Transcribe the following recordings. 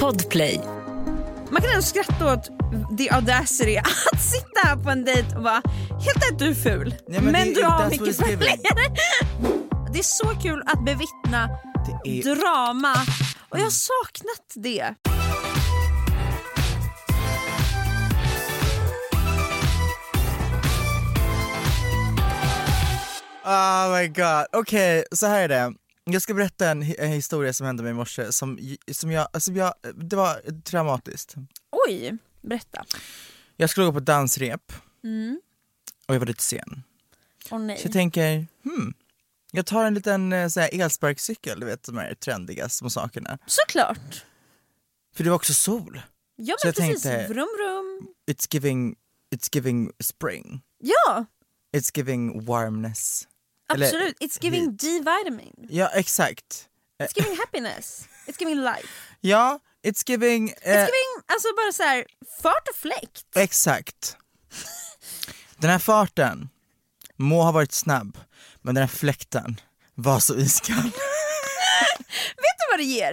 Podplay. Man kan ändå skratta åt the audacity att sitta här på en dejt och bara helt rätt du är ful Ja, men, men du har mycket följare. Det är så kul att bevittna är- drama och jag har saknat det. Oh my god, okej så här är det. Jag ska berätta en, en historia som hände mig i morse som, som, jag, som jag, det var traumatiskt. Oj, berätta. Jag skulle gå på dansrep Mm. och jag var lite sen. Åh nej. Så jag tänker, hmm, jag tar en liten eh, så här, elsparkcykel, du vet de här trendiga små sakerna. Såklart. För det var också sol. Ja men jag precis, tänkte- vrum vrum. It's giving, it's giving spring. Ja, It's giving warmness. Eller- absolut. It's giving D-vitamin. Ja exakt. It's giving happiness. It's giving life. Ja, it's giving... It's eh, giving, alltså bara så här, fart och fläkt. Exakt. Den här farten må ha varit snabb, men den här fläkten var så iskall. Vet du vad det ger?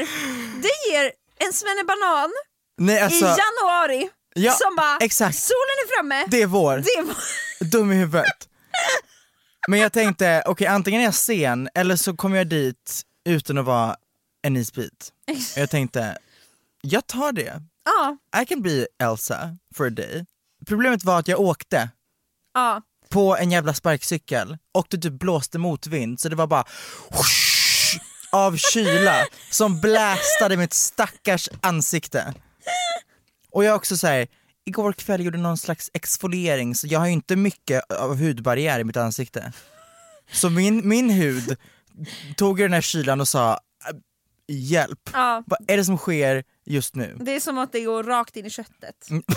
Det ger en svennebanan Nej i alltså, januari Ja, som bara, exakt. solen är framme, det är vår. det var... Dum i huvudet. Men jag tänkte, okej antingen är jag sen eller så kommer jag dit utan att vara en isbit. Och jag tänkte, jag tar det. Ja, I can be Elsa for a day. Problemet var att jag åkte ja. på en jävla sparkcykel och det typ blåste motvind så det var bara whoosh, av kyla som blästade mitt stackars ansikte. Och jag också så här, igår kväll gjorde någon slags exfoliering så jag har ju inte mycket av hudbarriär i mitt ansikte. Så min, min hud tog den här kylan och sa "Äh, hjälp, ja. vad är det som sker just nu? Det är som att det går rakt in i köttet. Mm.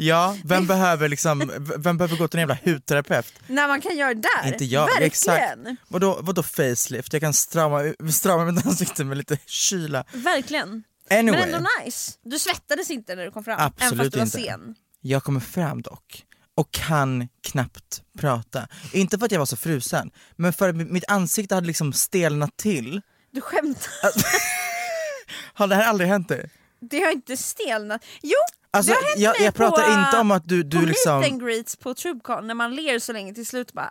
Ja, vem behöver liksom, vem behöver gå till en jävla hudterapeut? När man kan göra det där. Inte jag, Verkligen. exakt. Vadå, vadå facelift? Jag kan strama, strama mitt ansikte med lite kyla. Verkligen. Anyway, Men ändå nice. Du svettades inte när du kom fram, även Absolut fast du var inte. sen. jag kommer fram dock och kan knappt prata. Inte för att jag var så frusen, men för att mitt ansikte hade liksom stelnat till. Du skämtar. Har det här aldrig hänt dig? Det har inte stelnat. Jo, Alltså, det har hänt jag, mig jag pratar på, inte om att du, på du liksom... meet and greets på Trubecon när man ler så länge till slut bara,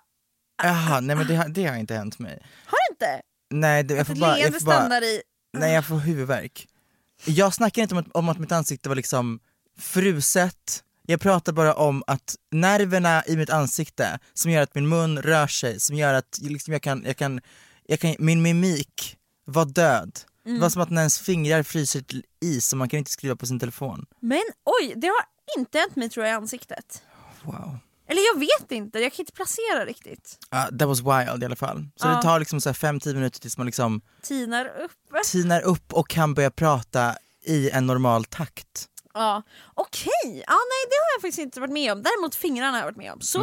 Jaha, nej men det, har- det har inte hänt mig. har det inte? Nej, det, jag får bara... Jag får bara stannar i... Nej jag får huvudvärk. Jag snackar inte om att, om att mitt ansikte var liksom fruset, jag pratar bara om att nerverna i mitt ansikte som gör att min mun rör sig, som gör att liksom jag, kan, jag, kan, jag kan, min mimik var död. Det Mm. var som att när ens fingrar fryser till is och man kan inte skriva på sin telefon. Men oj, det har inte hänt mig tror jag i ansiktet. Wow. Eller jag vet inte, jag kan inte placera riktigt. Uh, that was wild i alla fall. Så Ja. det tar liksom 5-10 minuter tills man liksom Tinar upp. tinar upp och kan börja prata i en normal takt. Ja, okej. Ja, nej det har jag faktiskt inte varit med om. Däremot fingrarna har jag varit med om. Så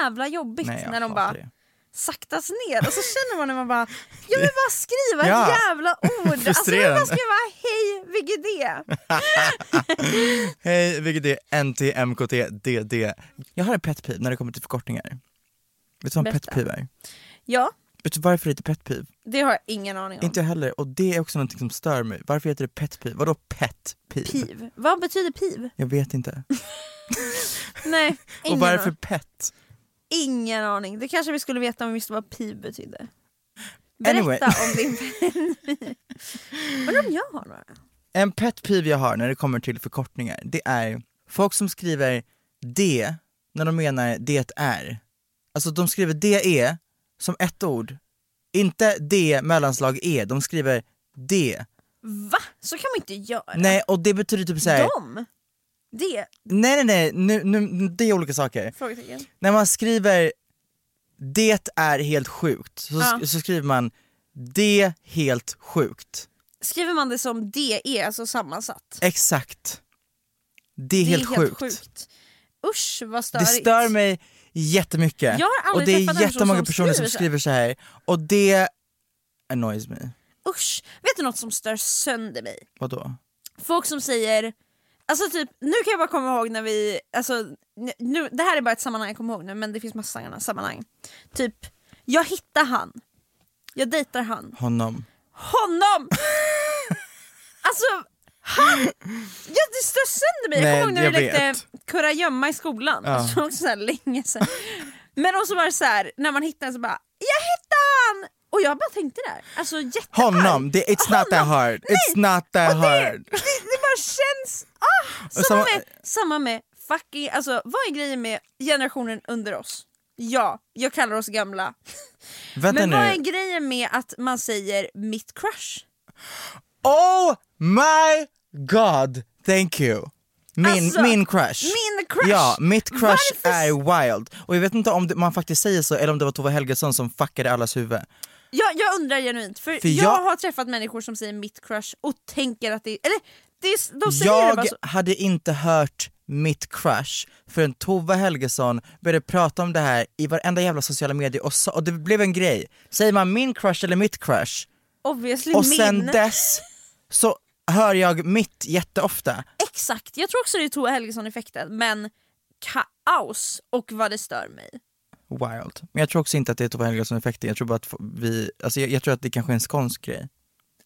jävla jobbigt Mm. Nej, när de bara det. Saktas ner och så känner man när man bara, jag vill bara skriva ett Ja. jävla ord. Alltså jag vill bara skriva hej VGD. Hej VGD, NT, MKT, DD. Jag har en pet peeve när det kommer till förkortningar. Vet du vad en pet Berätta. peeve är? Ja, Vet du varför det heter pet peeve? det har jag ingen aning om. Inte jag heller, och det är också någonting som stör mig. Varför heter det pet peeve? Vadå pet peeve? Piv. Vad betyder piv? Jag vet inte. Nej, ingen, och varför pet? Ingen aning. Det kanske vi skulle veta om vi visste vad piv betydde. Berätta Anyway. om din Undrar om jag har några? En pet peeve jag har när det kommer till förkortningar, det är folk som skriver D när de menar det är. Alltså de skriver DE som ett ord, inte D mellanslag E, de skriver D. Va? Så kan man inte göra. Nej och det betyder typ såhär, De? Det? nej nej nej, nu, nu, det är olika saker. Frågetecken. När man skriver det är helt sjukt, så, Ja. så skriver man det helt sjukt. Skriver man det som DE, alltså sammansatt? Exakt. Det är, Det helt, sjukt. Usch vad Det störigt. stör mig jättemycket. Jag har och det är person jättemånga som personer som skriver skriver så här och det annoys me. Usch. Vet du något som stör sönder mig? Vadå? Folk som säger, alltså typ, nu kan jag bara komma ihåg när vi, alltså, nu, det här är bara ett sammanhang jag kommer ihåg nu men det finns massa sådana sammanhang. Typ, jag hittar han, jag dejtar han, Honom. honom! alltså, han! Ja, det stör sönder mig. Jag Nej, kommer ihåg när jag vi lekte kurragömma i skolan, Ja. alltså, också så länge sedan. Men också var det så här, när man hittar så bara, jag hittade han! Och jag bara tänkte där, alltså jättearg. Honom! Det, it's not that Honom. hard. It's not that Och det, hard. det, det bara känns... Ah! Samma, samma- med, samma med fucking... Alltså, vad är grejen med generationen under oss? Ja, jag kallar oss gamla. Men nu. vad är grejen med att man säger mitt crush? Oh my god, thank you. Min, Alltså, min crush. Min crush! Ja, mitt crush Varför- är wild. Och jag vet inte om det, man faktiskt säger så eller om det var Tove Helgesson som fuckade allas huvud. Jag, jag undrar genuint, för, För jag... jag- har träffat människor som säger mitt crush och tänker att det är... Eller det är, de säger det bara Jag så. hade inte hört mitt crush förrän Tove Helgesson började prata om det här i varenda jävla sociala medier och, sa, och det blev en grej. Säger man min crush eller mitt crush? Obviously Och min. sen dess så hör jag mitt jätteofta. Exakt, jag tror också det är Tove Helgesson-effekten men kaos och vad det stör mig. Wild. Men jag tror också inte att det är Tove Helgesson-effekten, jag tror bara att vi, alltså jag, jag tror att det kanske är en skånsk grej.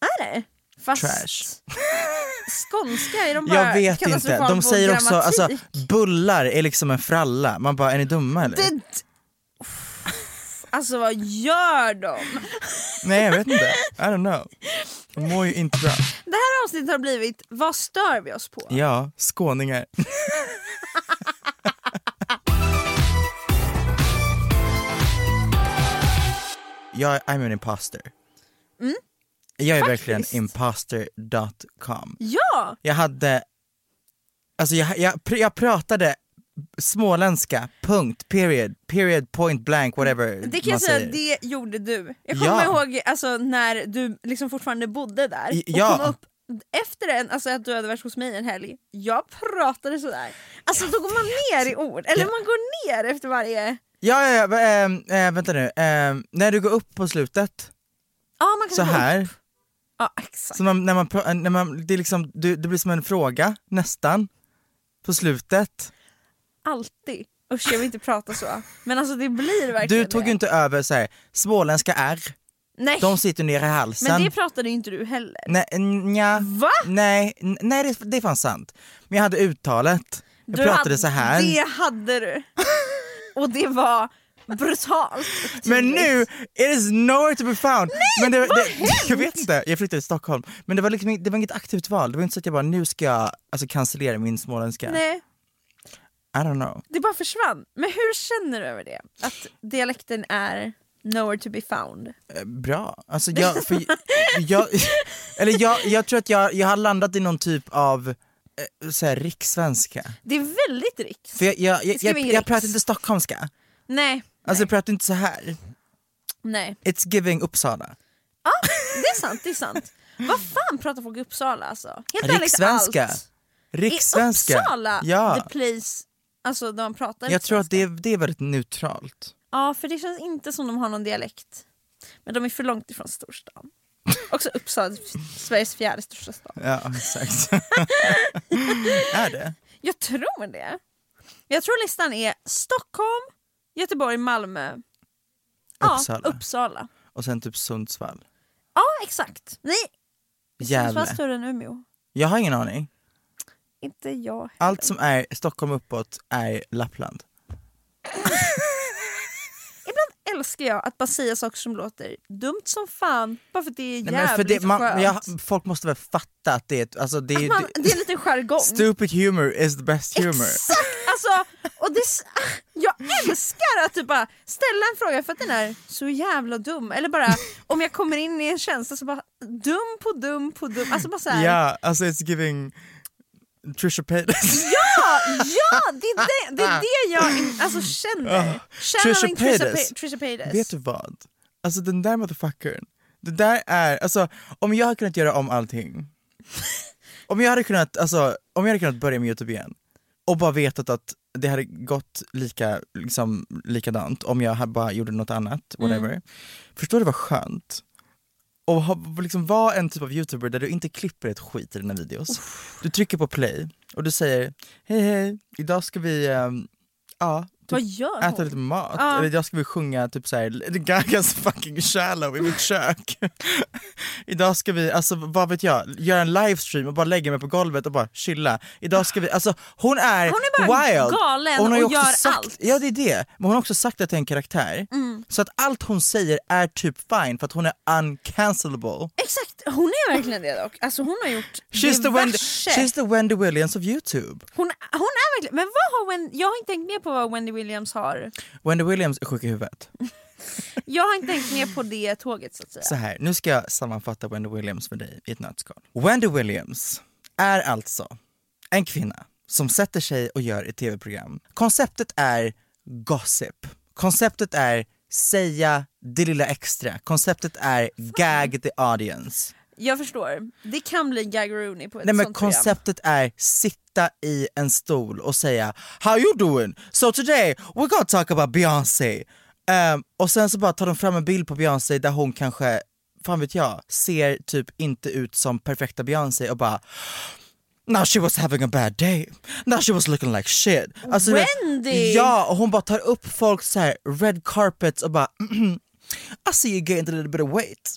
Är det? Fast Trash. skånska är de bara Jag vet inte, de säger också grammatik. alltså, bullar är liksom en fralla, man bara är ni dumma eller? det... Alltså vad gör de? Nej jag vet inte, I don't know. De mår ju inte bra. Det här avsnittet har blivit Vad stör vi oss på? Ja, skåningar. jag I'm an imposter. jag är verkligen Mm, faktiskt. imposter.com. Ja! Jag hade, alltså jag, jag, jag pratade småländska, punkt, period, period, point blank, whatever Det kan jag säga, det gjorde du. Jag kommer Ja. ihåg alltså, när du liksom fortfarande bodde där och ja. kom upp efter en, alltså att du hade varit hos mig en helg, jag pratade sådär. Alltså då går man ner i ord, eller man går ner efter varje... Ja, ja, ja ähm, äh, vänta nu, ähm, när du går upp på slutet, Ja man kan så gå upp. här, Ja exakt. så man, när man, när man, det, är liksom, det, det blir som en fråga, nästan, på slutet. Alltid. Usch jag vill inte prata så. Men alltså det blir verkligen Du tog ju inte över så här, småländska R, Nej, de sitter ner i halsen. men det pratade ju inte du heller. Nej, nja, Va? nej, nej det, det är fan sant. Men jag hade uttalet, jag Du pratade hade, så här. Det hade du. Och det var brutalt. Men nu, it is nowhere to be found! Nej, men det, vad det, hänt? Jag vet inte, jag flyttade till Stockholm. Men det var, liksom, det var inget aktivt val, det var inte så att jag bara nu ska jag alltså, cancellera min småländska. Nej, I don't know. det bara försvann. Men hur känner du över det? Att dialekten är nowhere to be found? Eh, Bra. Alltså jag, för, jag, eller jag, jag tror att jag, jag har landat i någon typ av så här, rikssvenska. Det är väldigt riks. För jag, jag, jag, jag, jag pratar inte stockholmska. Nej, Alltså jag pratar inte så här. nej. It's giving Uppsala. Ja, det är sant, det är sant. Vad fan pratar folk i Uppsala alltså? Helt ärligt Rikssvenska. allt. Riksvenska. Är Uppsala Ja. the place alltså, där man pratar Jag tror att det rikssvenska? är, det är väldigt neutralt. Ja, för det känns inte som de har någon dialekt. Men de är för långt ifrån storstan. Också Uppsala, Sveriges fjärde största stad. Ja exakt. är det? Jag tror det. Jag tror listan är Stockholm, Göteborg, Malmö. Ja, Uppsala. Uppsala. Och sen typ Sundsvall. Ja, exakt. Nej, Sundsvall Gävle. större än Umeå. Jag har ingen aning. Inte jag heller. Allt som är Stockholm uppåt är Lappland. Älskar jag att bara säga saker som låter dumt som fan bara för att det är Nej, jävligt men för det, man, skönt. ja, folk måste väl fatta att det är, alltså, det, är- man, det, det är lite jargong. Stupid humor is the best humor. Exakt! Alltså, och det, jag älskar att typ bara ställa en fråga för att den är så jävla dum. Eller bara om jag kommer in i en känsla så bara dum på dum på dum. Alltså bara så här, Ja, alltså it's giving Trisha Paytas. ja, ja! Det är det, det, är det jag alltså, känner. Channeling Trisha, Paytas. Pa- Trisha Paytas. Vet du vad? Alltså den där motherfuckern, det där är, alltså om jag hade kunnat göra om allting, om jag hade kunnat, alltså om jag hade kunnat börja med Youtube igen och bara vetat att det hade gått lika, liksom, likadant om jag hade bara gjorde något annat, whatever. Förstår du vad skönt? Och ha, liksom vara en typ av youtuber där du inte klipper ett skit i dina videos. Du trycker på play och du säger hej hej, idag ska vi, ehm, ja, Vad typ, gör äta hon? lite mat. Ja. Eller idag ska vi sjunga typ såhär, Gagas fucking shallow i mitt kök. idag ska vi, alltså vad vet jag, göra en livestream och bara lägga mig på golvet och bara chilla. Idag ska vi, alltså hon är, Hon är bara wild. galen hon har och gör sagt, allt. Ja det är det, men hon har också sagt att det är en karaktär. Mm. Så att allt hon säger är typ fine för att hon är uncancelable. Exakt, hon är verkligen det dock. Alltså hon har gjort She's the, Wendy, diverse. she's the Wendy Williams of youtube. Hon, hon är verkligen, men vad har Wendy, jag har inte tänkt mer på vad Wendy Williams har. Wendy Williams är sjuk i huvudet. Jag har inte tänkt mer på det tåget så att säga. Så här, nu ska jag sammanfatta Wendy Williams för dig i ett nötskal. Wendy Williams är alltså en kvinna som sätter sig och gör ett tv-program. Konceptet är gossip. Konceptet är säga det lilla extra. Konceptet är gag the audience. Jag förstår, det kan bli Gag Rooney på ett Nej men sånt program. konceptet är sitta i en stol och säga How you doing? So today we're gonna talk about Beyoncé. Ehm, och sen så bara tar de fram en bild på Beyoncé där hon kanske, fan vet jag, ser typ inte ut som perfekta Beyoncé och bara Now she was having a bad day. Now she was looking like shit. Alltså, Wendy! Ja, och hon bara tar upp folk så här red carpets och bara I see you gained a little bit of weight.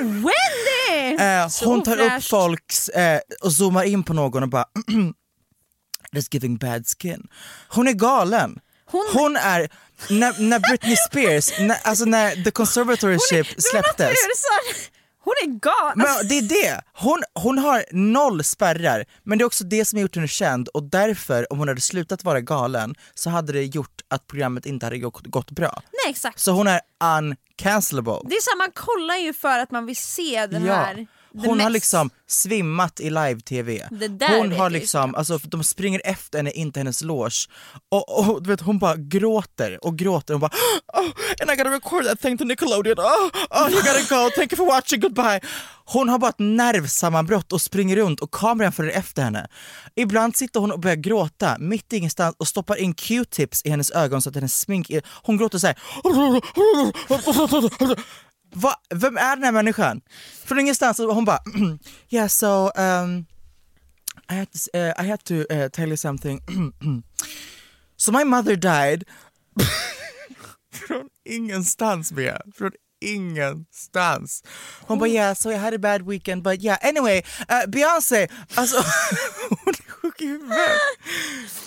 Wendy! Eh, hon tar upp folks eh, och zoomar in på någon och bara That's giving bad skin. Hon är galen. Hon- Hon, är, när, när Britney Spears, när, alltså när the conservatorship något släpptes. Hon är galen. Men det är det, hon, hon har noll spärrar, men det är också det som har gjort henne känd och därför, om hon hade slutat vara galen, så hade det gjort att programmet inte hade gått, gått bra. Nej exakt. Så hon är uncancelable. Det är så här, man kollar ju för att man vill se den här. Hon har liksom svimmat i live-tv. Hon har liksom, alltså de springer efter henne in till hennes loge. Och, och du vet, hon bara gråter och gråter. Och bara oh, and I gotta record that thing to Nickelodeon, oh, oh you gotta go, thank you for watching, goodbye. Hon har bara ett nervsammanbrott och springer runt och kameran följer efter henne. Ibland sitter hon och börjar gråta mitt i ingenstans och stoppar in q-tips i hennes ögon så att hennes smink, hon gråter såhär Va, vem är den här människan? Från ingenstans, hon bara yeah so um, I had to, uh, I had to uh, tell you something. so my mother died. Från ingenstans Bea, från ingenstans. Hon bara yeah so I had a bad weekend but yeah anyway uh, Beyoncé, alltså hon i huvudet.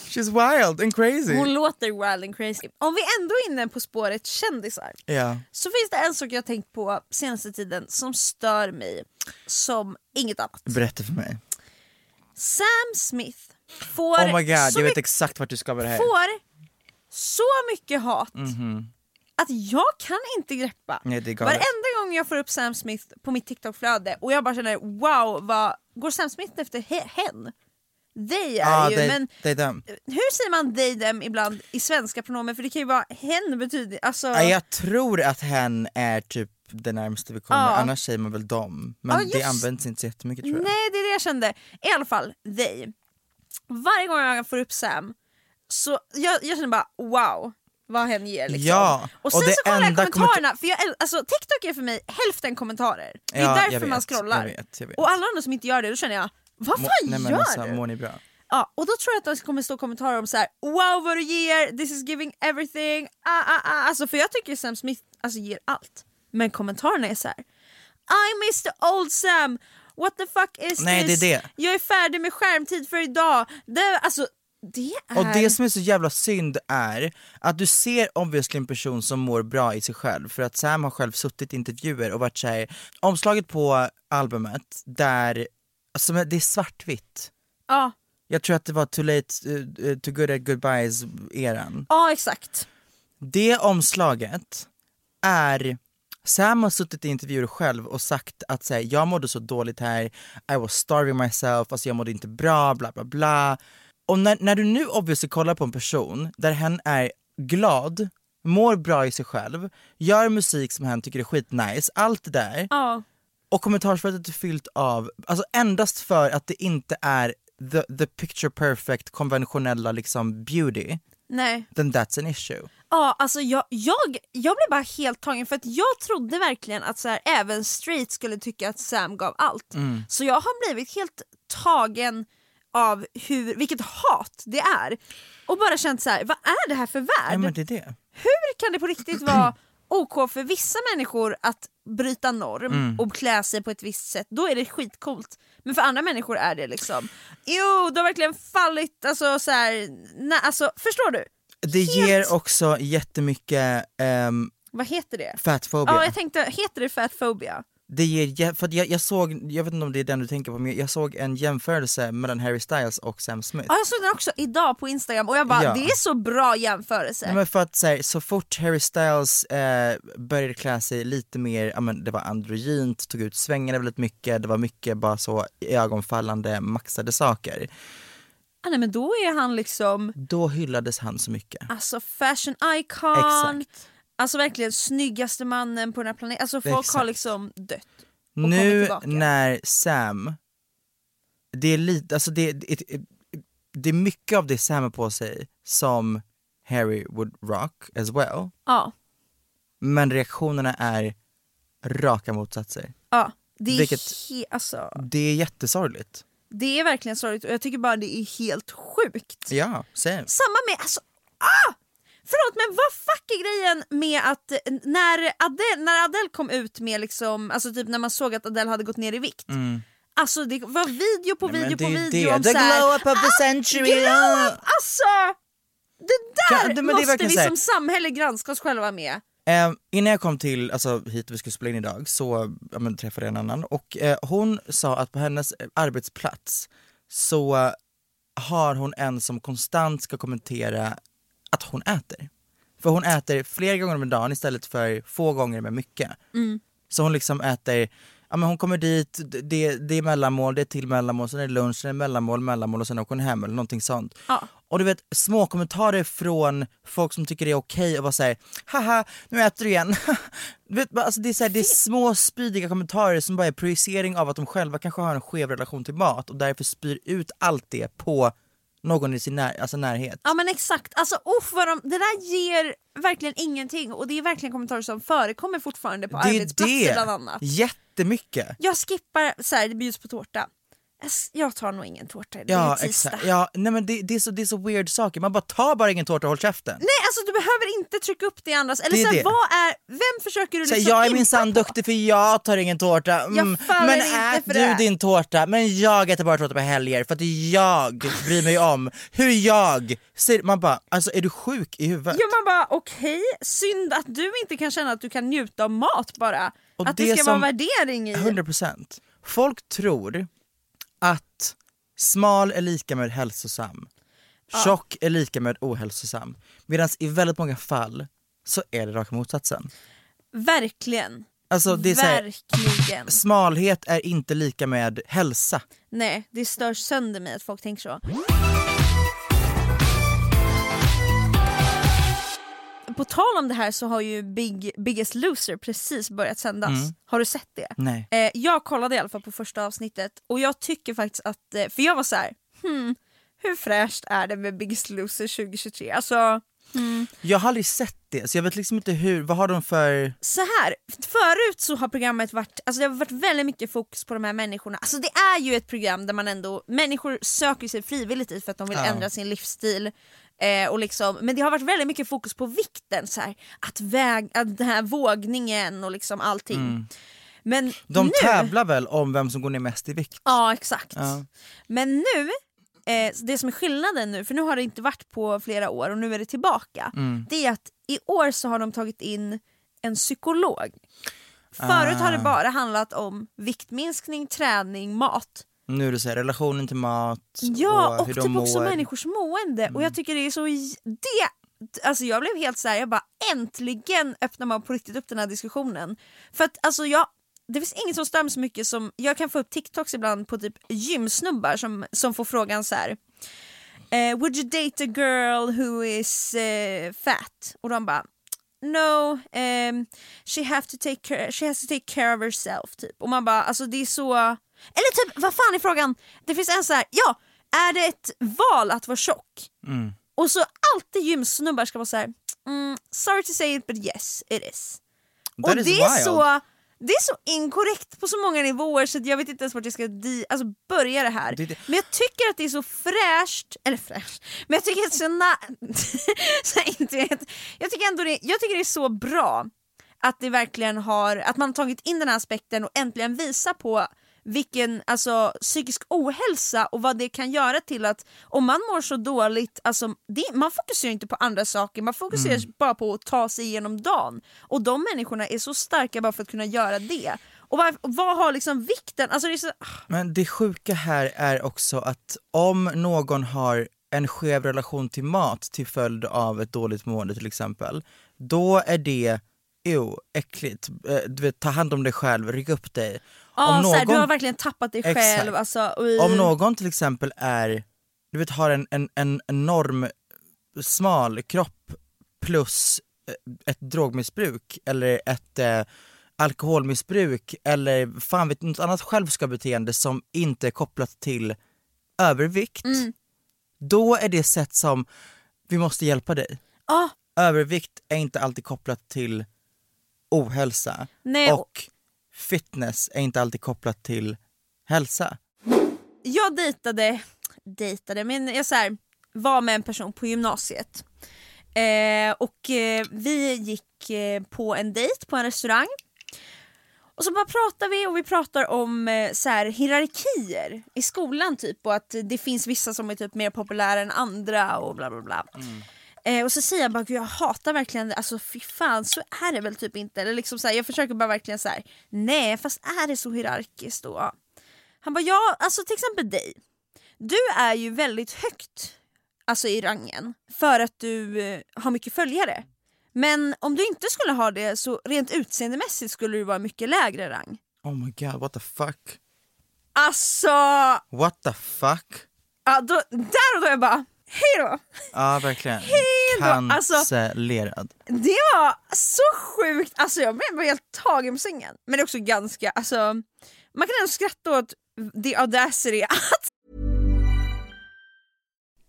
She's wild and crazy. Hon låter wild and crazy. Om vi ändå är inne på spåret kändisar Ja. så finns det en sak jag tänkt på senaste tiden som stör mig som inget annat. Berätta för mig. Sam Smith får, Oh my god, jag vet exakt vart du ska med det här. får så mycket hat Mhm. att jag kan inte greppa. Nej, det. Varenda gång jag får upp Sam Smith på mitt TikTok-flöde och jag bara känner wow, vad, går Sam Smith efter he- hen? They är Ja, ju, det, men är dem. hur säger man they them ibland i svenska pronomen? För det kan ju vara hen betyder, alltså... Ja, jag tror att hen är typ det närmaste vi kommer, Ja. annars säger man väl dem. Men Ja, det just- används inte så jättemycket tror jag. Nej det är det jag kände. I alla fall, they. Varje gång jag får upp Sam så jag, jag känner bara wow, vad hen ger liksom. Ja, och och sen det så kollar jag kommentarerna, för jag, alltså, TikTok är för mig hälften kommentarer. Det är Ja, därför man vet, scrollar. jag vet, jag vet. Och alla andra som inte gör det, då känner jag, vad fan Må- nej, men gör alltså, du? Mår ni bra? Ja, och då tror jag att det kommer stå kommentarer om så här: wow vad du ger, this is giving everything, ah, ah, ah. Alltså, för jag tycker Sam Smith alltså, ger allt. Men kommentarerna är så här: I miss the old Sam, what the fuck is Nej, this? det är det. Jag är färdig med skärmtid för idag. Det, alltså, det är... Och det som är så jävla synd är att du ser obviously en person som mår bra i sig själv för att Sam har själv suttit i intervjuer och varit såhär, omslaget på albumet där, alltså det är svartvitt. Ja, Jag tror att det var Too Late, uh, Too Good At Goodbyes eran. ja exakt. Det omslaget är Sam har suttit i intervjuer själv och sagt att så här, jag mådde så dåligt här, I was starving myself, alltså jag mådde inte bra, bla bla bla. Och när, när du nu obviously kollar på en person där hen är glad, mår bra i sig själv, gör musik som hen tycker är skitnice, allt det där. Ja. Och kommentarsfältet är fyllt av, alltså endast för att det inte är the, the picture perfect konventionella liksom beauty, Nej. then that's an issue. Ja, alltså jag, jag, jag blev bara helt tagen för att jag trodde verkligen att så här, även straight skulle tycka att Sam gav allt. Mm. Så jag har blivit helt tagen av hur, vilket hat det är. Och bara känt så här, vad är det här för värld? Ja men det är det. Hur kan det på riktigt vara OK för vissa människor att bryta norm Mm. och klä sig på ett visst sätt, då är det skitcoolt. Men för andra människor är det liksom, jo du har verkligen fallit, alltså så här, nej, alltså förstår du? Det Helt- ger också jättemycket um, Vad heter det? fatphobia. Ja jag tänkte, heter det fatphobia? Det ger, för jag, jag såg, jag vet inte om det är den du tänker på, men jag såg en jämförelse mellan Harry Styles och Sam Smith. Ja jag såg den också idag på instagram och jag bara Ja. det är så bra jämförelse. Nej, men för att så, här, så fort Harry Styles eh, började klä sig lite mer, ja, men det var androgynt, tog ut svängarna väldigt mycket, det var mycket bara så ögonfallande maxade saker. ah, nej men då är han liksom Då hyllades han så mycket. alltså fashion icon, Exakt. Alltså verkligen snyggaste mannen på den här planeten. Alltså folk har Exakt. liksom dött. och Nu när Sam, det är lite, alltså det, det, det är mycket av det Sam har på sig som Harry would rock as well. Ja, Men reaktionerna är raka motsatser. ja. Det är, Vilket- he- alltså, Det är jättesorgligt. det är verkligen sorgligt och jag tycker bara det är helt sjukt. Ja, same. Samma med, alltså ah! Förlåt men vad fuck är grejen med att eh, när Adele, när Adele kom ut med liksom, alltså typ när man såg att Adele hade gått ner i vikt. Alltså det var video på Mm. Nej, video på video det. om The så här, glow up of the century, Glow ja. up! Alltså! Det där Ja, det- måste vi som samhälle granska oss själva med. Eh, innan jag kom till, alltså hit vi skulle spela in idag så ja, men, träffade jag en annan och eh, hon sa att på hennes eh, arbetsplats så har hon en som konstant ska kommentera att hon äter. För hon äter flera gånger om dagen istället för få gånger med mycket. Så hon liksom äter, ja men hon kommer dit, det, det är mellanmål, det är till mellanmål, sen är det lunch, sen är det mellanmål, mellanmål och sen åker hon hem eller någonting sånt. Ja. Och du vet små kommentarer från folk som tycker det är okej och vara såhär haha nu äter du igen. du vet, bara, alltså det, är så här, det är små spydiga kommentarer som bara är projicering av att de själva kanske har en skev relation till mat och därför spyr ut allt det på någon i sin när, alltså närhet. Ja men exakt, alltså uff, vad de, det där ger verkligen ingenting och det är verkligen kommentarer som förekommer fortfarande på det arbetsplatser det! bland annat. Jättemycket! Jag skippar, så här, det bjuds på tårta. Jag tar nog ingen tårta, det Ja är tisdag. exakt, ja, nej men det, det, är så, det är så weird saker, man bara tar bara ingen tårta och håll käften. Nej alltså du behöver inte trycka upp det i andras, eller Det är så här, vad är, vem försöker du Så liksom jag är minsann duktig för jag tar ingen tårta. Mm, men ät du det. din tårta, men jag äter bara tårta på helger för att jag bryr mig om hur jag ser Man bara, alltså är du sjuk i huvudet? Ja man bara okej, synd att du inte kan känna att du kan njuta av mat bara. Och att det, det ska som- vara värdering i. 100%. Folk tror att smal är lika med hälsosam, tjock är lika med ohälsosam. Medan i väldigt många fall så är det raka motsatsen. Verkligen. Alltså det är så här, Verkligen. smalhet är inte lika med hälsa. Nej, det stör sönder mig att folk tänker så. På tal om det här så har ju Big, Biggest Loser precis börjat sändas. Har du sett det? Nej. Eh, jag kollade i alla fall på första avsnittet och jag tycker faktiskt att, eh, för jag var så här, hmm, hur fräscht är det med Biggest Loser 2023? Alltså, Jag har aldrig sett det, så jag vet liksom inte hur, vad har de för... Så här, förut så har programmet varit, alltså det har varit väldigt mycket fokus på de här människorna. Alltså det är ju ett program där man ändå, människor söker sig frivilligt dit för att de vill Ja. ändra sin livsstil. Eh, och liksom, men det har varit väldigt mycket fokus på vikten, så här, att väga den här vågningen och liksom allting. Men Mm. De nu, tävlar väl om vem som går ner mest i vikt? Ja exakt. Ja. Men nu, eh, det som är skillnaden nu, för nu har det inte varit på flera år och nu är det tillbaka. Mm. Det är att i år så har de tagit in en psykolog. Förut har det Ah. bara handlat om viktminskning, träning, mat. Nu så här, relationen till mat Ja, och, hur typ de också mår. människors mående. Och Mm. jag tycker det är så... Det, alltså jag blev helt så här, jag bara äntligen öppnar man på riktigt upp den här diskussionen. För att alltså jag, det finns inget som stör mig så mycket som, jag kan få upp TikToks ibland på typ gymsnubbar som, som får frågan så här. Eh, would you date a girl who is eh, fat? Och de bara No, ehm, she, have to take care, she has to take care of herself typ. Och man bara, alltså det är så... Eller typ, vad fan är frågan? Det finns en så här, ja, är det ett val att vara tjock? Mm. Och så alltid gymsnubbar ska vara så här, mm, sorry to say it but yes it is. That och is det är, wild. så, det är så inkorrekt på så många nivåer så jag vet inte ens vart jag ska di- alltså börja det här. Det- det- Men jag tycker att det är så fräscht, eller fräscht, men jag tycker att är så, na- så inte vet. jag tycker ändå det, jag tycker det är så bra att det verkligen har, att man har tagit in den här aspekten och äntligen visar på vilken alltså, psykisk ohälsa och vad det kan göra till att om man mår så dåligt, alltså, det, man fokuserar inte på andra saker, man fokuserar bara på att ta sig igenom dagen. Och de människorna är så starka bara för att kunna göra det. Och vad, vad har liksom vikten, alltså det är så, Men det sjuka här är också att om någon har en skev relation till mat till följd av ett dåligt mående till exempel, då är det ew, äckligt. Eh, Du vet, ta hand om dig själv, ryck upp dig. Ja, om, så här, du har någon, verkligen tappat dig Exakt. själv. Alltså, om någon till exempel är, du vet har en, en, en enorm smal kropp plus eh, ett drogmissbruk eller ett eh, alkoholmissbruk eller fan vet något annat självskadebeteende som inte är kopplat till övervikt, Mm. då är det sätt som vi måste hjälpa dig. Ja, Övervikt är inte alltid kopplat till ohälsa nej, och fitness är inte alltid kopplat till hälsa. jag dejtade, dejtade, men jag så här, var med en person på gymnasiet. Eh, och eh, vi gick eh, på en dejt på en restaurang. Och så bara pratar vi och vi pratar om eh, så här, hierarkier i skolan typ och att det finns vissa som är typ mer populära än andra och bla bla bla. Eh, och så säger jag bara "Gud, jag hatar verkligen det, alltså fy fan så är det väl typ inte. Eller liksom så här, jag försöker bara verkligen så här, nej fast är det så hierarkiskt då? Han bara ja, alltså till exempel dig. Du är ju väldigt högt alltså i rangen för att du eh, har mycket följare. Men om du inte skulle ha det så rent utseendemässigt skulle du vara mycket lägre rang. Oh my god, what the fuck? Alltså, What the fuck? ja, då, där och då är jag bara hejdå! Ja verkligen. då, alltså- Cancellerad. Det var så sjukt, alltså jag blev helt tagen på sängen. Men det är också ganska, alltså man kan ändå skratta åt the audacity att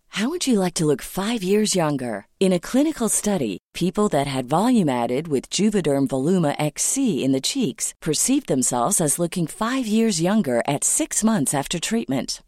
How would you like to look five years younger? In a clinical study, people that had volume added with Juvederm Voluma XC in the cheeks perceived themselves as looking five years younger at six months after treatment.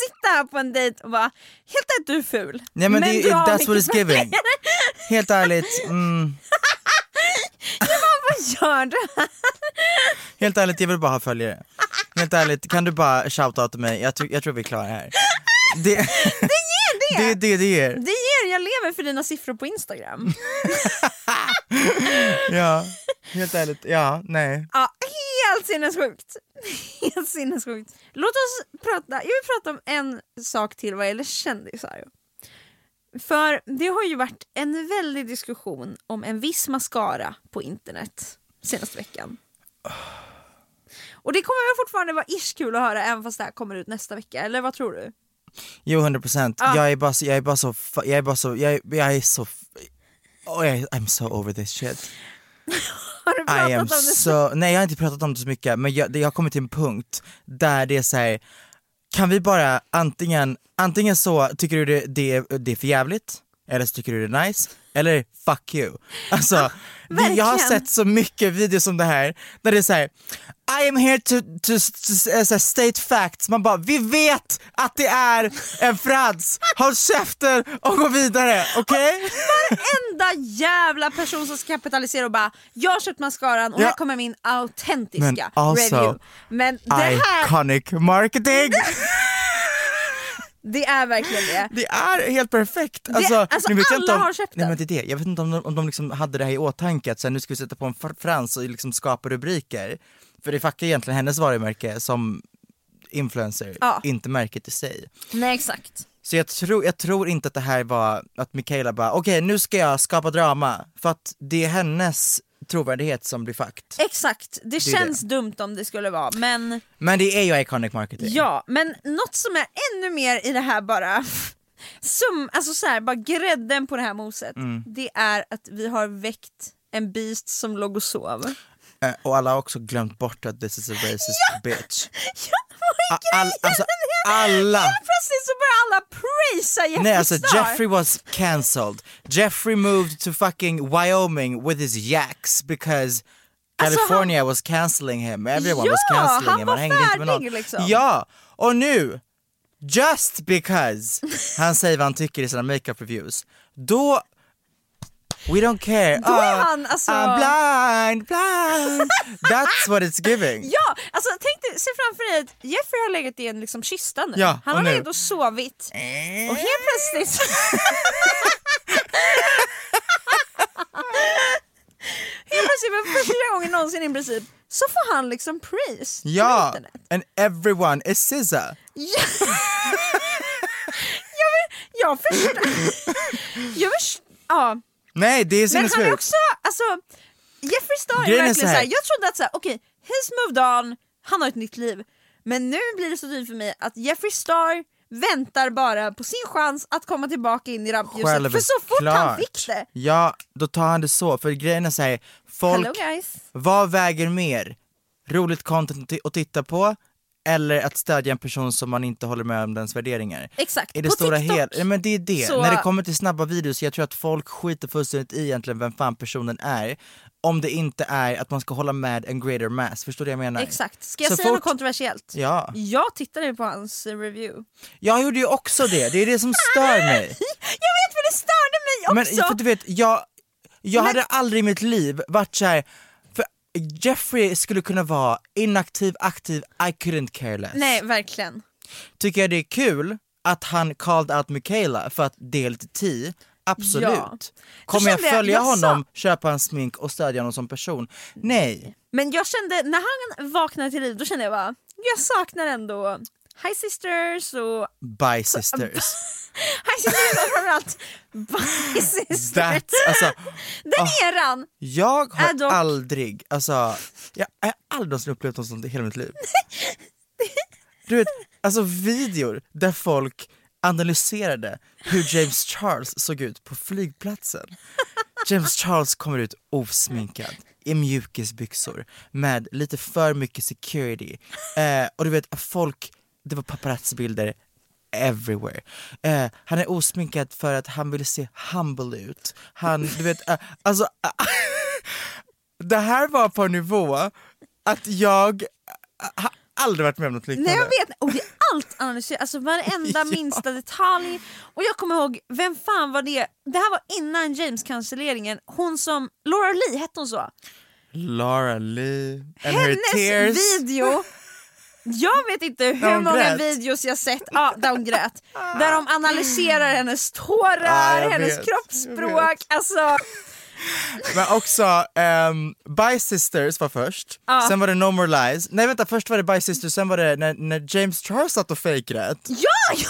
Sitta här på en dejt och bara, helt ärligt du är ful. Nej men, det, du har that's what it's giving. pengar." Helt ärligt, mm, Vad gör du? helt ärligt jag vill bara ha följare. Helt ärligt, kan du bara shoutouta mig? Jag, jag tror vi är klara här. Det, Det det! det är det det ger. Det ger, jag lever för dina siffror på Instagram. Ja, helt ärligt, ja, nej. Ja, helt sinnessjukt. Helt sinnessjukt. Låt oss prata, jag vill prata om en sak till vad gäller kändisar. För det har ju varit en väldig diskussion om en viss mascara på internet senaste veckan. Och det kommer väl fortfarande vara ish kul att höra även fast det här kommer ut nästa vecka, eller vad tror du? Jo 100 procent, Ja. jag är bara så, jag är bara så, jag är bara så, jag, är- jag är så, oh, jag, I'm so over this shit. Har du I pratat am om det? so, nej jag har inte pratat om det så mycket men jag, jag har kommit till en punkt där det är såhär, kan vi bara antingen, antingen så tycker du det, det, det är för jävligt eller så tycker du det är nice, eller fuck you. Alltså, det, jag har sett så mycket videos om det här där det är såhär I am here to, to, to, uh, state facts, man bara vi vet att det är en frans, håll käften och gå vidare, okej? Enda jävla person som ska kapitalisera och bara jag har köpt mascaran och Ja. här kommer min autentiska Men also, review. Men det här, Iconic marketing! det är verkligen det. Det är helt perfekt! Alltså, alltså, nu vet jag inte alla om, har köpt nej, men det är det. Jag vet inte om de, om de liksom hade det här i åtanke, att så här, nu ska vi sätta på en fr- frans och liksom skapa rubriker. För det fuckar egentligen hennes varumärke som influencer, Ja. inte märket i sig. Nej exakt. Så jag tror, jag tror inte att det här var att Mikaela bara, okej nu ska jag skapa drama, för att det är hennes trovärdighet som blir fucked. Exakt, det, är känns dumt om det skulle vara men Men det är ju iconic marketing. ja, men något som är ännu mer i det här bara som, alltså så här, bara grädden på det här moset, Mm. det är att vi har väckt en beast som låg och sov. Eh, Och alla har också glömt bort att this is a racist bitch. Ja, vad är A- all, alltså alla! Helt plötsligt så börjar alla prisa Jeffree Nej alltså Star. Jeffrey was cancelled. Jeffrey moved to fucking Wyoming with his yaks because Alltså, California was cancelling him, everyone Ja, was cancelling han him. var hängde inte med någon. färdig, liksom. Ja, och nu, just because han säger vad han tycker i sina makeup reviews, då We don't care. Då är Ah, han, alltså- I'm blind, blind. That's what it's giving. Ja, alltså tänk dig, se framför dig att Jeffrey har legat i en liksom kista nu. Ja, han har nu- legat och sovit. Och helt plötsligt Helt plötsligt för första gången någonsin i princip så får han liksom praise Ja, internet. and everyone is SZA. Ja. jag, vill, jag förstår. Jag förstår. Ja. Nej det är Men han är sinnessjukt. också, alltså Jeffree Star är verkligen så här- såhär, jag trodde att såhär, okej, he's moved on, han har ett nytt liv. Men nu blir det så tydligt för mig att Jeffree Star väntar bara på sin chans att komma tillbaka in i rampljuset. För så fort han Självklart. fick det, Ja, då tar han det så. För grejen är såhär, folk, vad väger mer? Roligt content att titta på eller att stödja en person som man inte håller med om dens värderingar? Exakt, I det på stora TikTok. hela, ja, men det är det. så- När det kommer till snabba videos, jag tror att folk skiter fullständigt i egentligen vem fan personen är. Om det inte är att man ska hålla med en greater mass, förstår du vad jag menar? Exakt, ska jag Så säga fort- något kontroversiellt? Ja. Jag tittade på hans review. Jag gjorde ju också det, det är det som stör mig. Jag vet för det störde mig Men också! för du vet, jag, jag Men- hade aldrig i mitt liv varit så här. Jeffrey skulle kunna vara inaktiv, aktiv, I couldn't care less. Nej, verkligen. Tycker jag det är kul att han called out Michaela för att det är lite tea? Absolut. Ja. Kommer jag följa jag sa- honom, köpa hans smink och stödja honom som person? Nej. Men jag kände, när han vaknade till liv, då kände jag bara, jag saknar ändå Hi Sisters och Bye sisters. Sisters och framförallt Sisters. That's, alltså, Den eran! jag har dock- aldrig, alltså, jag har aldrig upplevt något sånt i hela mitt liv. Du vet, alltså videor där folk analyserade hur James Charles såg ut på flygplatsen. James Charles kommer ut osminkad i mjukisbyxor med lite för mycket security. Eh, och du vet, folk, det var paparazzi-bilder everywhere. Eh, han är osminkad för att han vill se humble ut. Han, du vet, eh, alltså det här var på en nivå att jag eh, har aldrig varit med om något liknande. Nej jag vet, och det är allt analyserat, alltså varenda minsta detalj. Och jag kommer ihåg, vem fan var det? Det här var innan James-cancelleringen, hon som, Laura Lee, hette hon så? Laura Lee and her Hennes tears. video, jag vet inte hur många grät. videos jag sett ja, där hon grät. Där de analyserar hennes tårar, jag hennes vet, kroppsspråk. Alltså, Men också, um, Bye Sisters var först, Ja. sen var det No More Lies. Nej vänta, först var det Bye Sisters, sen var det när, när James Charles satt och fejkgrät. ja, ja,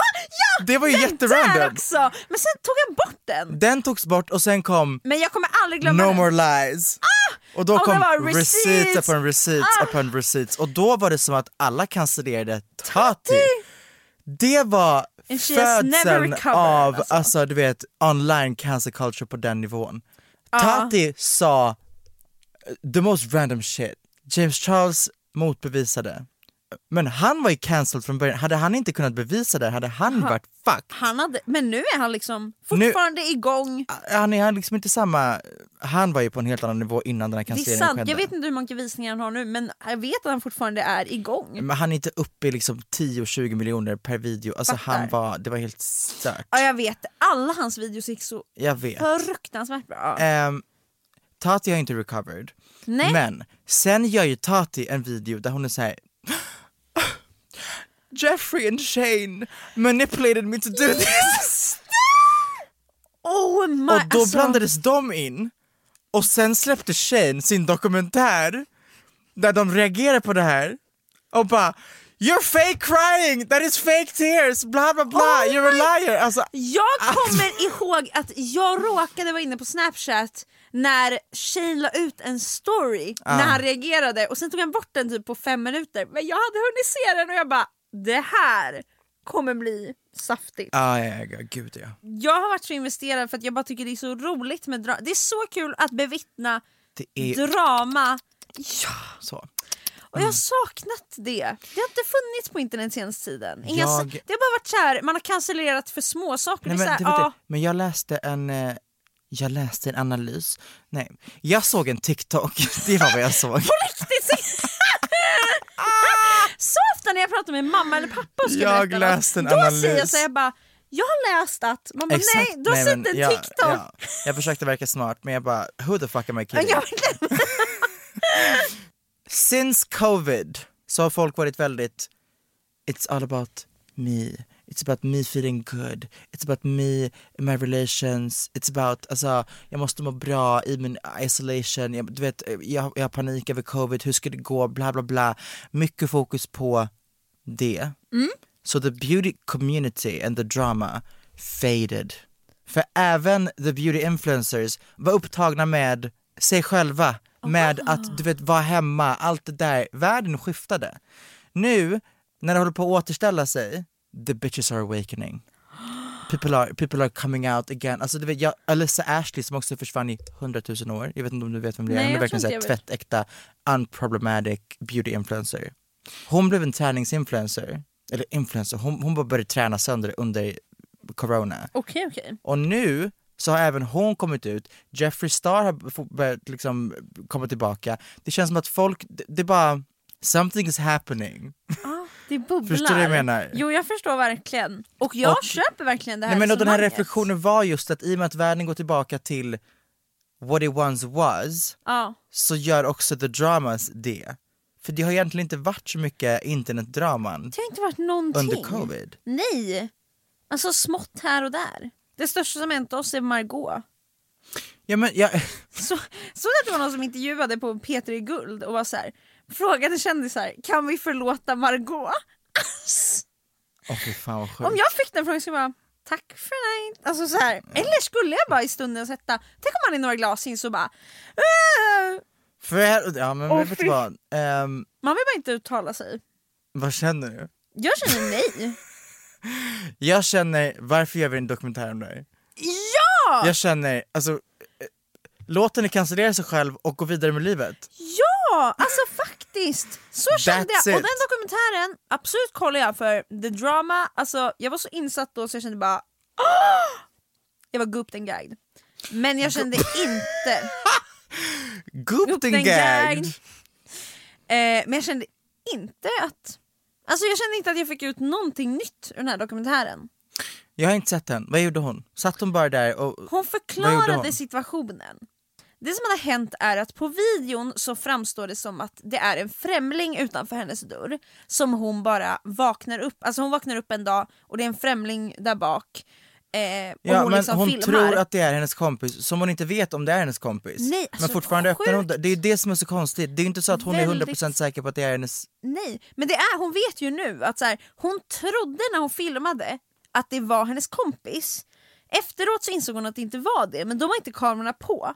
ja! Det var ju jätterandom. också! Men sen tog jag bort den. Den togs bort och sen kom Men jag kommer aldrig glömma No den. More Lies. Och då Och kom receipts receipts. upon receipts Ah. upon receipts och då var det som att alla cancellerade Tati. Det var födseln av alltså. alltså. du vet online cancel culture på den nivån. Tati sa the most random shit. James Charles motbevisade. Men han var ju cancelled från början, hade han inte kunnat bevisa det hade han varit fucked. Han hade, men nu är han liksom fortfarande igång. Han är liksom inte samma, han var ju på en helt annan nivå innan den här Det är cancelleringen sant, skedde. jag vet inte hur många visningar han har nu men jag vet att han fortfarande är igång. Men han är inte uppe i liksom 10-20 miljoner per video, alltså Fattar. han var, det var helt stört. Ja jag vet, alla hans videos gick så Jag vet. fruktansvärt bra. Ehm, Tati har inte recovered, Nej. men sen gör ju Tati en video där hon är såhär Jeffrey and Shane manipulated me to do this. Oh my, Och då alltså, blandades de in och sen släppte Shane sin dokumentär där de reagerar på det här och bara You're fake crying, that is fake tears, bla bla bla, Oh you're a liar. Alltså, Jag kommer ihåg att jag råkade vara inne på snapchat när Shane la ut en story Ah. när han reagerade och sen tog han bort den typ på fem minuter men jag hade hunnit se den och jag bara det här kommer bli saftigt. ah, ja, ja, gud ja. Jag har varit så investerad för att jag bara tycker det är så roligt med drama. Det är så kul att bevittna är drama. Ja, så. och jag har saknat det. Det har inte funnits på internet senaste tiden. Inga, Jag- Det har bara varit så här, man har cancellerat för små saker. Nej, men, här, det. men jag läste en eh, jag läste en analys, nej, jag såg en TikTok, det var vad jag såg. på riktigt! ofta när jag pratar med mamma eller pappa och ska Jag berätta läste en då analys. säger jag så här, jag bara jag har läst att, man bara nej, du har sett en TikTok. ja, jag försökte verka smart men jag bara, who the fuck am I kidding? Since covid så har folk varit väldigt, it's all about me, it's about me feeling good, it's about me, my relations, it's about, alltså jag måste må bra i min isolation, jag, du vet, jag, jag har panik över covid, hur ska det gå, bla bla bla. Mycket fokus på det. Så the beauty community and the drama faded. För även the beauty influencers var upptagna med sig själva, med att du vet vara hemma, allt det där. Världen skiftade. Nu, när det håller på att återställa sig, the bitches are awakening. People are, people are coming out again. Alltså du vet, jag, Alyssa Ashley som också försvann i hundratusen år, jag vet inte om du vet vem det är, Nej, hon är verkligen tror så inte här jag vet. tvättäkta, unproblematic beauty influencer. Hon blev en träningsinfluencer, eller influencer, hon, hon bara började träna sönder under corona. Okej okej. Och nu så har även hon kommit ut, Jeffree Star har börjat liksom komma tillbaka. Det känns som att folk, det, det är bara, something is happening. Ah, det bubblar. Förstår du vad jag menar? Jo jag förstår verkligen. Och jag Och- köper verkligen det här Nej, men och den här reflektionen var just att i och med att världen går tillbaka till what it once was, Ja. så gör också the dramas det. För det har egentligen inte varit så mycket internetdraman Det har inte varit någonting. under covid. Nej! Alltså smått här och där. Det största som hänt oss är Margot. Ja, men, jag, Så, så att det var någon som intervjuade på Peter i Guld och var så här, frågade kändisar, kan vi förlåta Margot? Åh fy fan vad sjukt. Om jag fick den frågan skulle jag bara Tack för nej. Alltså så här. Eller skulle jag bara i stunden sätta, tänk om man i några glas in så bara äh! För, ja men Åh, vet du vad, Ehm, Man vill bara inte uttala sig. vad känner du? Jag känner nej. Jag känner, varför gör vi en dokumentär om det här? Ja! Jag känner, alltså, eh, låt henne cancellera sig själv och gå vidare med livet. Ja, alltså faktiskt. Så kände jag. Och den dokumentären, absolut kollar jag för the drama, alltså jag var så insatt då så jag kände bara "Åh!" Jag var gupt and gagged. Men jag kände inte Gooped and and gagged! gagged. Eh, men jag kände inte att Alltså jag kände inte att jag fick ut någonting nytt ur den här dokumentären. Jag har inte sett den, vad gjorde hon? Satt hon bara där och... Hon förklarade hon? situationen. Det som hade hänt är att på videon så framstår det som att det är en främling utanför hennes dörr som hon bara vaknar upp, alltså hon vaknar upp en dag och det är en främling där bak. Eh, Ja hon men liksom hon filmar. tror att det är hennes kompis, som hon inte vet om det är hennes kompis. Nej, alltså, men fortfarande sjukt. öppnar hon Det är det som är så konstigt, det är inte så att hon är Väldigt. 100% säker på att det är hennes... Nej, men det är, hon vet ju nu att så här, hon trodde när hon filmade att det var hennes kompis. Efteråt så insåg hon att det inte var det, men då var inte kamerorna på.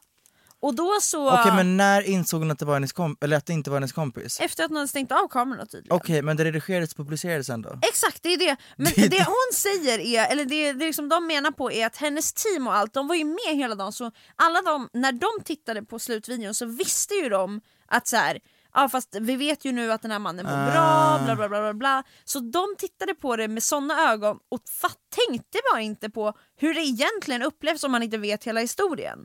Och då så... Okej men när insåg hon att det, var hennes kom... eller att det inte var hennes kompis? Efter att hon hade stängt av kamerorna tydligen. Okej men det redigerades och publicerades ändå? Exakt, det är det. Men Det hon säger är, eller det, det liksom de menar på är att hennes team och allt, de var ju med hela dagen så alla de, när de tittade på slutvideon så visste ju de att så här. Ja fast vi vet ju nu att den här mannen mår bra, Ah. bla bla bla bla bla. Så de tittade på det med såna ögon och fatt, tänkte bara inte på hur det egentligen upplevs om man inte vet hela historien.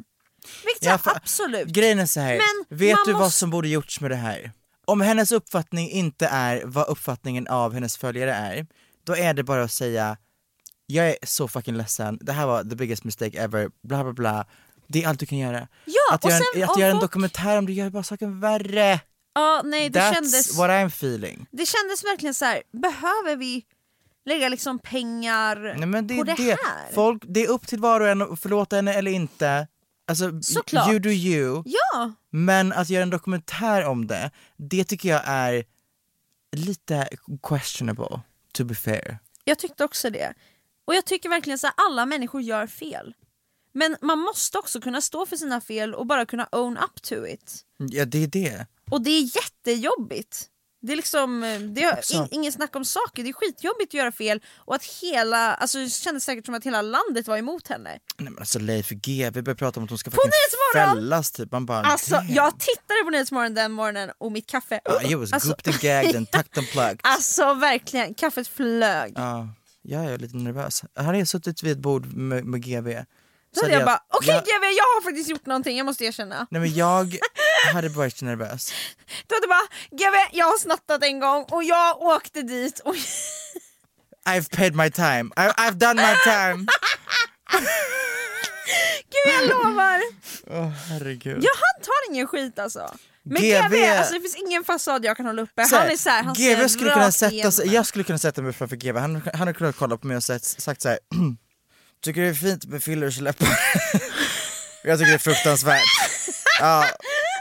Vilket Ja, ja, för- absolut. Grejen är så här. Men vet man du vad som borde gjorts med det här? Om hennes uppfattning inte är vad uppfattningen av hennes följare är, då är det bara att säga jag är så fucking ledsen, det här var the biggest mistake ever, bla bla bla. Det är allt du kan göra. Ja, att och göra, sen en, att göra en dokumentär om det gör bara saken värre. Ja, nej, det That's kändes... what I'm feeling. Det kändes verkligen så här. behöver vi lägga liksom pengar Nej, men det på det, det. här? Folk, det är upp till var och en att förlåta henne eller inte. Alltså, Såklart. you do you. Ja, Men att göra en dokumentär om det, det tycker jag är lite questionable, to be fair. jag tyckte också det. Och jag tycker verkligen så här, alla människor gör fel. Men man måste också kunna stå för sina fel och bara kunna own up to it. Ja, det är det. Och det är jättejobbigt. Det är liksom, eh, det är in, ingen snack om saker, det är skitjobbigt att göra fel och att hela, alltså det kändes säkert som att hela landet var emot henne. Nej men alltså Leif G, vi börjar prata om att hon ska fällas typ. Man bara, Alltså damn. jag tittade på Nyhetsmorgon den morgonen och mitt kaffe, was alltså, gooped and gagged and tucked and plugged. alltså verkligen, kaffet flög. Ja, jag är lite nervös. Hade jag suttit vid ett bord med, med GV Då hade jag bara, okej jag, GW jag har faktiskt gjort någonting, jag måste erkänna. Nej men jag hade varit nervös. Du hade bara, GW jag har snattat en gång och jag åkte dit och I've paid my time, I, I've done my time. gud jag lovar! Åh herregud. Ja han tar ingen skit alltså. Men GV GW, alltså det finns ingen fasad jag kan hålla uppe. Så här, han är såhär, han GV skulle kunna sätta sig, jag skulle kunna sätta mig framför GV, han, han hade kunnat kolla på mig och sagt, sagt så här. tycker det är fint med fillers i läppar? jag tycker det är fruktansvärt. Ja,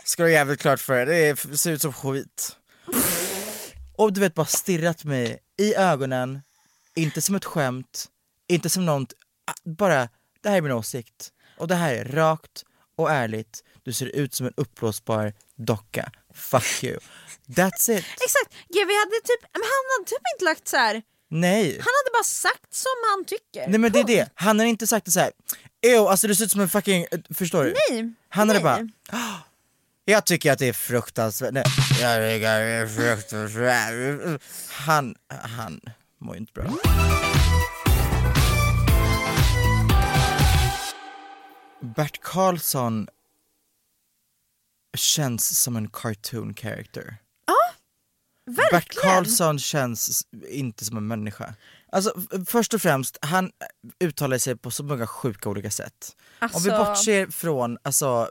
ska du jävligt klart för det, det ser ut som skit. Och du vet bara stirrat mig i ögonen, inte som ett skämt, inte som något, bara det här är min åsikt. Och det här är rakt och ärligt, du ser ut som en uppblåsbar docka. Fuck you. That's it. Exakt, GW hade typ, men han hade typ inte lagt så här. Nej. han hade bara sagt som han tycker. Nej men det är det, han har inte sagt det så här. Ew, alltså du ser ut som en fucking, förstår du? Nej, Han hade nej. bara, "Ah, jag tycker att det är fruktansvärt, nej, jag tycker att det är fruktansvärt. Han, han mår ju inte bra. Bert Karlsson känns som en cartoon character. Verkligen. Bert Karlsson känns inte som en människa. Alltså först och främst, han uttalar sig på så många sjuka olika sätt. Om vi Alltså- bortser från alltså,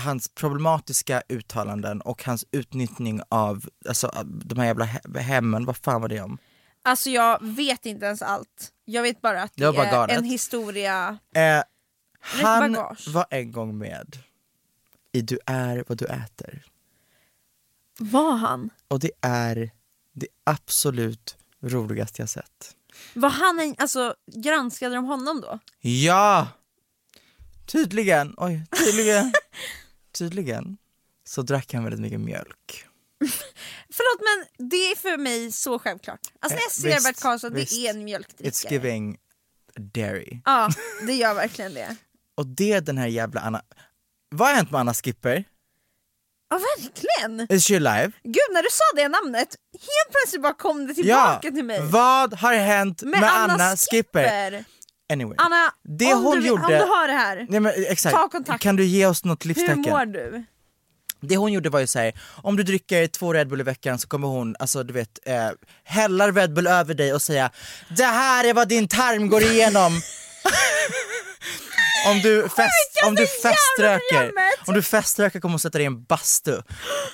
hans problematiska uttalanden och hans utnyttjning av alltså, de här jävla he- hemmen, vad fan var det om? Alltså jag vet inte ens allt. Jag vet bara att Det bara är galet. en historia. Eh, han bagage. var en gång med i Du är vad du äter. Var han? Och det är det absolut roligaste jag sett. Var han en, alltså granskade de honom då? Ja! Tydligen, oj, tydligen, tydligen så drack han väldigt mycket mjölk. Förlåt men det är för mig så självklart. Alltså när jag Eh, ser visst, Bert Karlsson, det är en It's mjölkdrickare. giving dairy. Ja, det gör verkligen det. Och det är den här jävla Anna, vad har hänt med Anna Skipper? Ja verkligen! Is she alive? Gud när du sa det namnet, helt plötsligt bara kom det Ja! tillbaka till mig. Vad har hänt med, Anna, Skipper? Skipper. Anyway. Anna, Det om, hon du, gjorde- om du hör det här, Nej, men, exakt. Ta kontakt. Kan du ge oss något hur livstecken? mår du? Det hon gjorde var ju såhär, om du dricker två Red Bull i veckan så kommer hon, alltså du vet, eh, hälla Red Bull över dig och säga Det här är vad din tarm går igenom! om du, fest, om du feströker, om du feströker kommer hon sätta dig i en bastu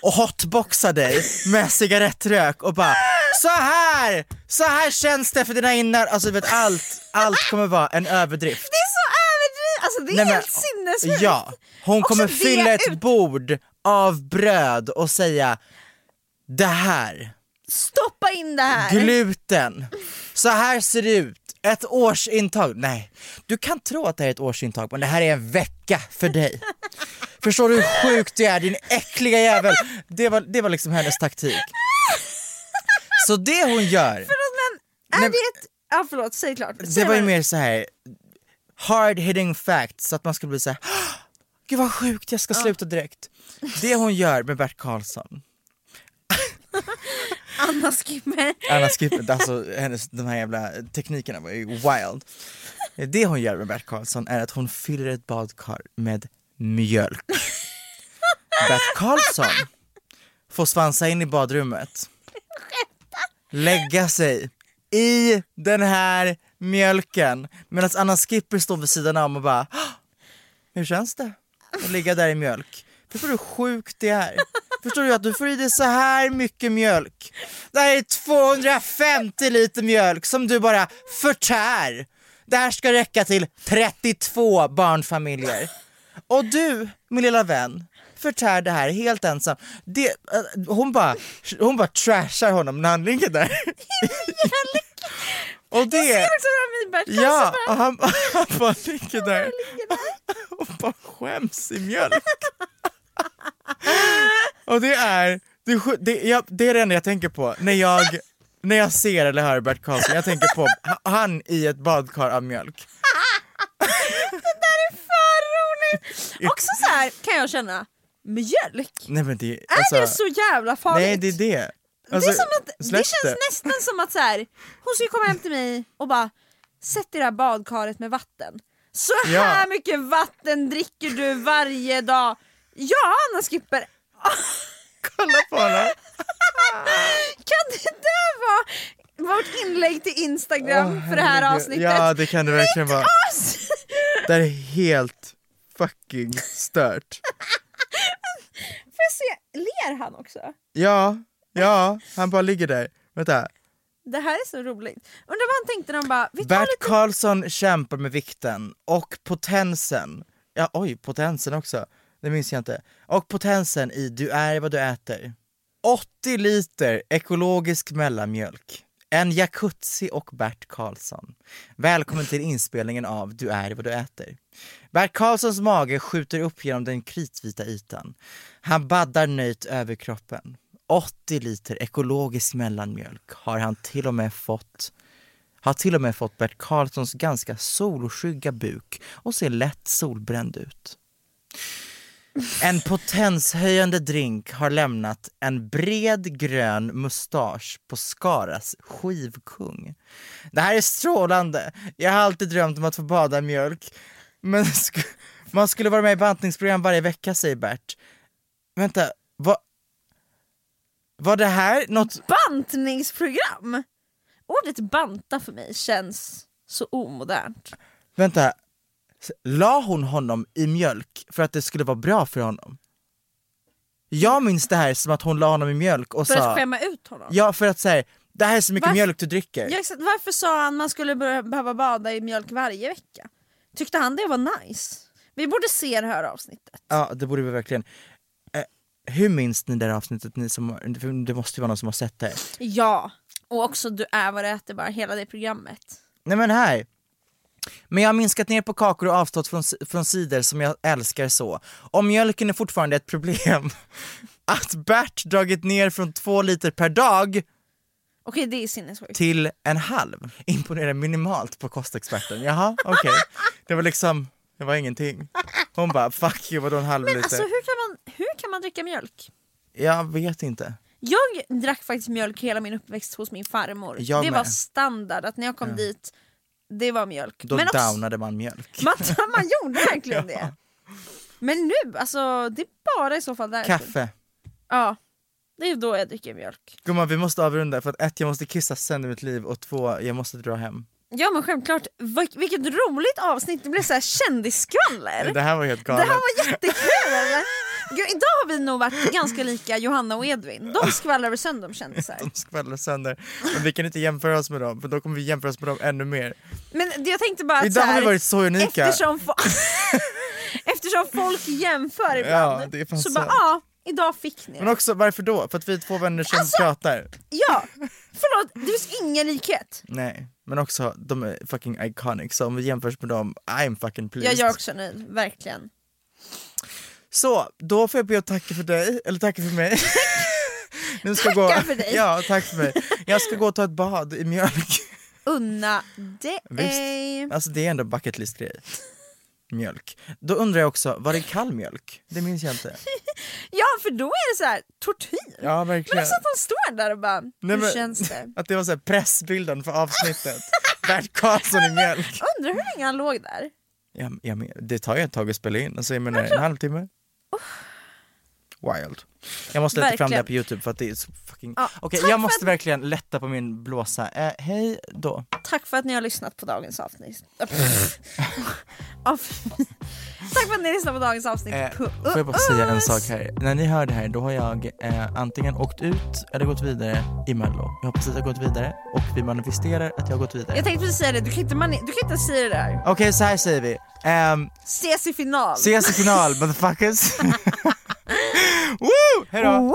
och hotboxa dig med cigarettrök och bara Så här! Så här känns det för dina innar, alltså du vet allt, allt kommer vara en överdrift. Det är så överdrivet, alltså det är Nej, men- helt sinnessjukt. Ja, hon Också kommer fylla ett ut- bord av bröd och säga det här, Stoppa in det här. gluten, så här ser det ut, ett årsintag. Nej, du kan tro att det här är ett årsintag men det här är en vecka för dig. Förstår du hur sjukt det är din äckliga jävel? Det var, det var liksom hennes taktik. Så det hon gör, Förlåt men, är Nej, det ett... Ja förlåt, säg klart. det Säg var ju mer så här hard hitting facts så att man skulle bli så här. Gud vad sjukt, jag ska sluta direkt. Det hon gör med Bert Karlsson, Anna Skipper. Anna Skipper, alltså hennes, de här jävla teknikerna var ju wild. Det hon gör med Bert Karlsson är att hon fyller ett badkar med mjölk. Bert Karlsson får svansa in i badrummet, lägga sig i den här mjölken medan Anna Skipper står vid sidan om och bara Hur känns det att ligga där i mjölk? Förstår du hur sjukt det är? Förstår du att du får i dig så här mycket mjölk? Det här är 250 liter mjölk som du bara förtär. Det här ska räcka till 32 barnfamiljer. Och du, min lilla vän, förtär det här helt ensam. Det, eh, hon, bara, hon bara trashar honom när han ligger där. Och det... Jag ser också emot Bert Karlsson Ja, och han, han bara ligger där och bara skäms i mjölk. och det är, det, är det, jag, det är det enda jag tänker på när jag, när jag ser eller hör Bert Karlsson. Jag tänker på ha- han i ett badkar av mjölk. För roligt! Också så här kan jag känna, mjölk? Nej men det, Är alltså, det så jävla farligt? Nej det är det. det, är Alltså, som att, det känns nästan som att så här, hon skulle komma hem till mig och bara Sätt i det här badkaret med vatten. Så Ja. här mycket vatten dricker du varje dag. Ja Anna Skipper, Kolla på honom. kan det där vara vårt inlägg till Instagram för det här avsnittet? Ja det kan det verkligen vara. Det här är helt fucking stört. Får jag se, ler han också? Ja, ja, han bara ligger där. Vänta. Det här är så roligt. Undrar vad han tänkte när de bara, vi tar Bert lite... Karlsson kämpar med vikten och potensen. Ja, oj, potensen också. Det minns jag inte. Och potensen i Du är vad du äter. 80 liter ekologisk mellanmjölk. En jacuzzi och Bert Karlsson. Välkommen till inspelningen av Du är vad du äter. Bert Karlssons mage skjuter upp genom den kritvita ytan. Han baddar nöjt över kroppen. 80 liter ekologisk mellanmjölk har han till och med fått har till och med fått Bert Karlssons ganska solskygga buk och ser lätt solbränd ut. En potenshöjande drink har lämnat en bred grön mustasch på Skaras skivkung. Det här är strålande. Jag har alltid drömt om att få bada mjölk. Men sk- man skulle vara med i bantningsprogram varje vecka säger Bert. Vänta, vad... Var det här något... Bantningsprogram! Ordet banta för mig känns så omodernt. Vänta, la hon honom i mjölk för att det skulle vara bra för honom? Jag minns det här som att hon la honom i mjölk och För sa... att skämma ut honom. Ja, för att säga det här är så mycket Varför- mjölk du dricker. Ja, exakt. Varför sa han man skulle behöva bada i mjölk varje vecka? Tyckte han det var nice? Vi borde se det här avsnittet. Ja, det borde vi verkligen. Eh, hur minns ni det här avsnittet, ni som för det måste ju vara någon som har sett det. Ja. Och också du är vad du äter bara, hela det programmet. Nej men här. Men jag har minskat ner på kakor och avstått från, från cider som jag älskar så. Om mjölken är fortfarande ett problem, att Bert dragit ner från två liter per dag Okej det är sinnessjukt. till en halv. Imponerar minimalt på kostexperten. Jaha, okej. Det var liksom, det var ingenting. Hon bara, fuck you, vadå en halv Men liter? alltså hur kan, man, hur kan man dricka mjölk? Jag vet inte. Jag drack faktiskt mjölk hela min uppväxt hos min farmor. Jag det med. var standard att när jag kom dit, det var mjölk. Då Men också- downade man mjölk. Man, man gjorde verkligen det. Men nu, alltså det är bara i så fall därför. Kaffe. Ja, det är då jag dricker mjölk. Gumman vi måste avrunda för att ett, jag måste kissa sen i mitt liv och två, jag måste dra hem. Ja men självklart, Vil- vilket roligt avsnitt, det blev så här kändisskvaller. Det här var helt Det galet. här var jättekul! Gud, idag har vi nog varit ganska lika Johanna och Edvin. De skvallrar sönder om kändisar. De skvallrar sönder. Men vi kan inte jämföra oss med dem, för då kommer vi jämföra oss med dem ännu mer. Men jag tänkte bara att Idag så har här, vi varit så unika. Eftersom, fo- eftersom folk jämför ibland, Ja, fan så bara ja, idag fick ni Men också, varför då? För att vi är två vänner som Alltså- pratar? Ja, förlåt, det finns ingen likhet. Nej, men också de är fucking iconic, så om vi jämförs med dem, I'm fucking pleased. Jag är också nöjd, verkligen. Så, då får jag be att tacka för dig, eller tacka för mig. nu ska jag Tacka gå... för dig. Ja, tack för mig. Jag ska gå och ta ett bad i mjölk. Unna dig. Alltså det är ändå bucket list grej. Mjölk. Då undrar jag också, var det kall mjölk? Det minns jag inte. Ja för då är det så här tortyr. Ja, Men verkligen. också att de står där och bara, Nej, hur men- känns det? Att det var så här pressbilden för avsnittet. Bert Karlsson i mjölk. Undrar hur länge han låg där? Ja, ja, men det tar ju ett tag att spela in, alltså jag menar en halvtimme. Wild. Jag måste lätta fram det här på youtube för att det är så fucking... Ja, Okej, tack jag måste att- verkligen lätta på min blåsa. Eh, hej då. Tack för att ni har lyssnat på dagens avsnitt. Av- Tack för att ni lyssnade på dagens avsnitt. Eh, får jag bara säga en sak här? När ni hör det här, då har jag eh, antingen åkt ut eller gått vidare i mello. Jag hoppas att jag har gått vidare och vi manifesterar att jag har gått vidare. Jag tänkte precis säga det, du kan inte, mani- du kan inte säga det där. Okej, så här säger vi. Ehm, Ses i final. ses i final, motherfuckers. Woo! Hejdå! Woo!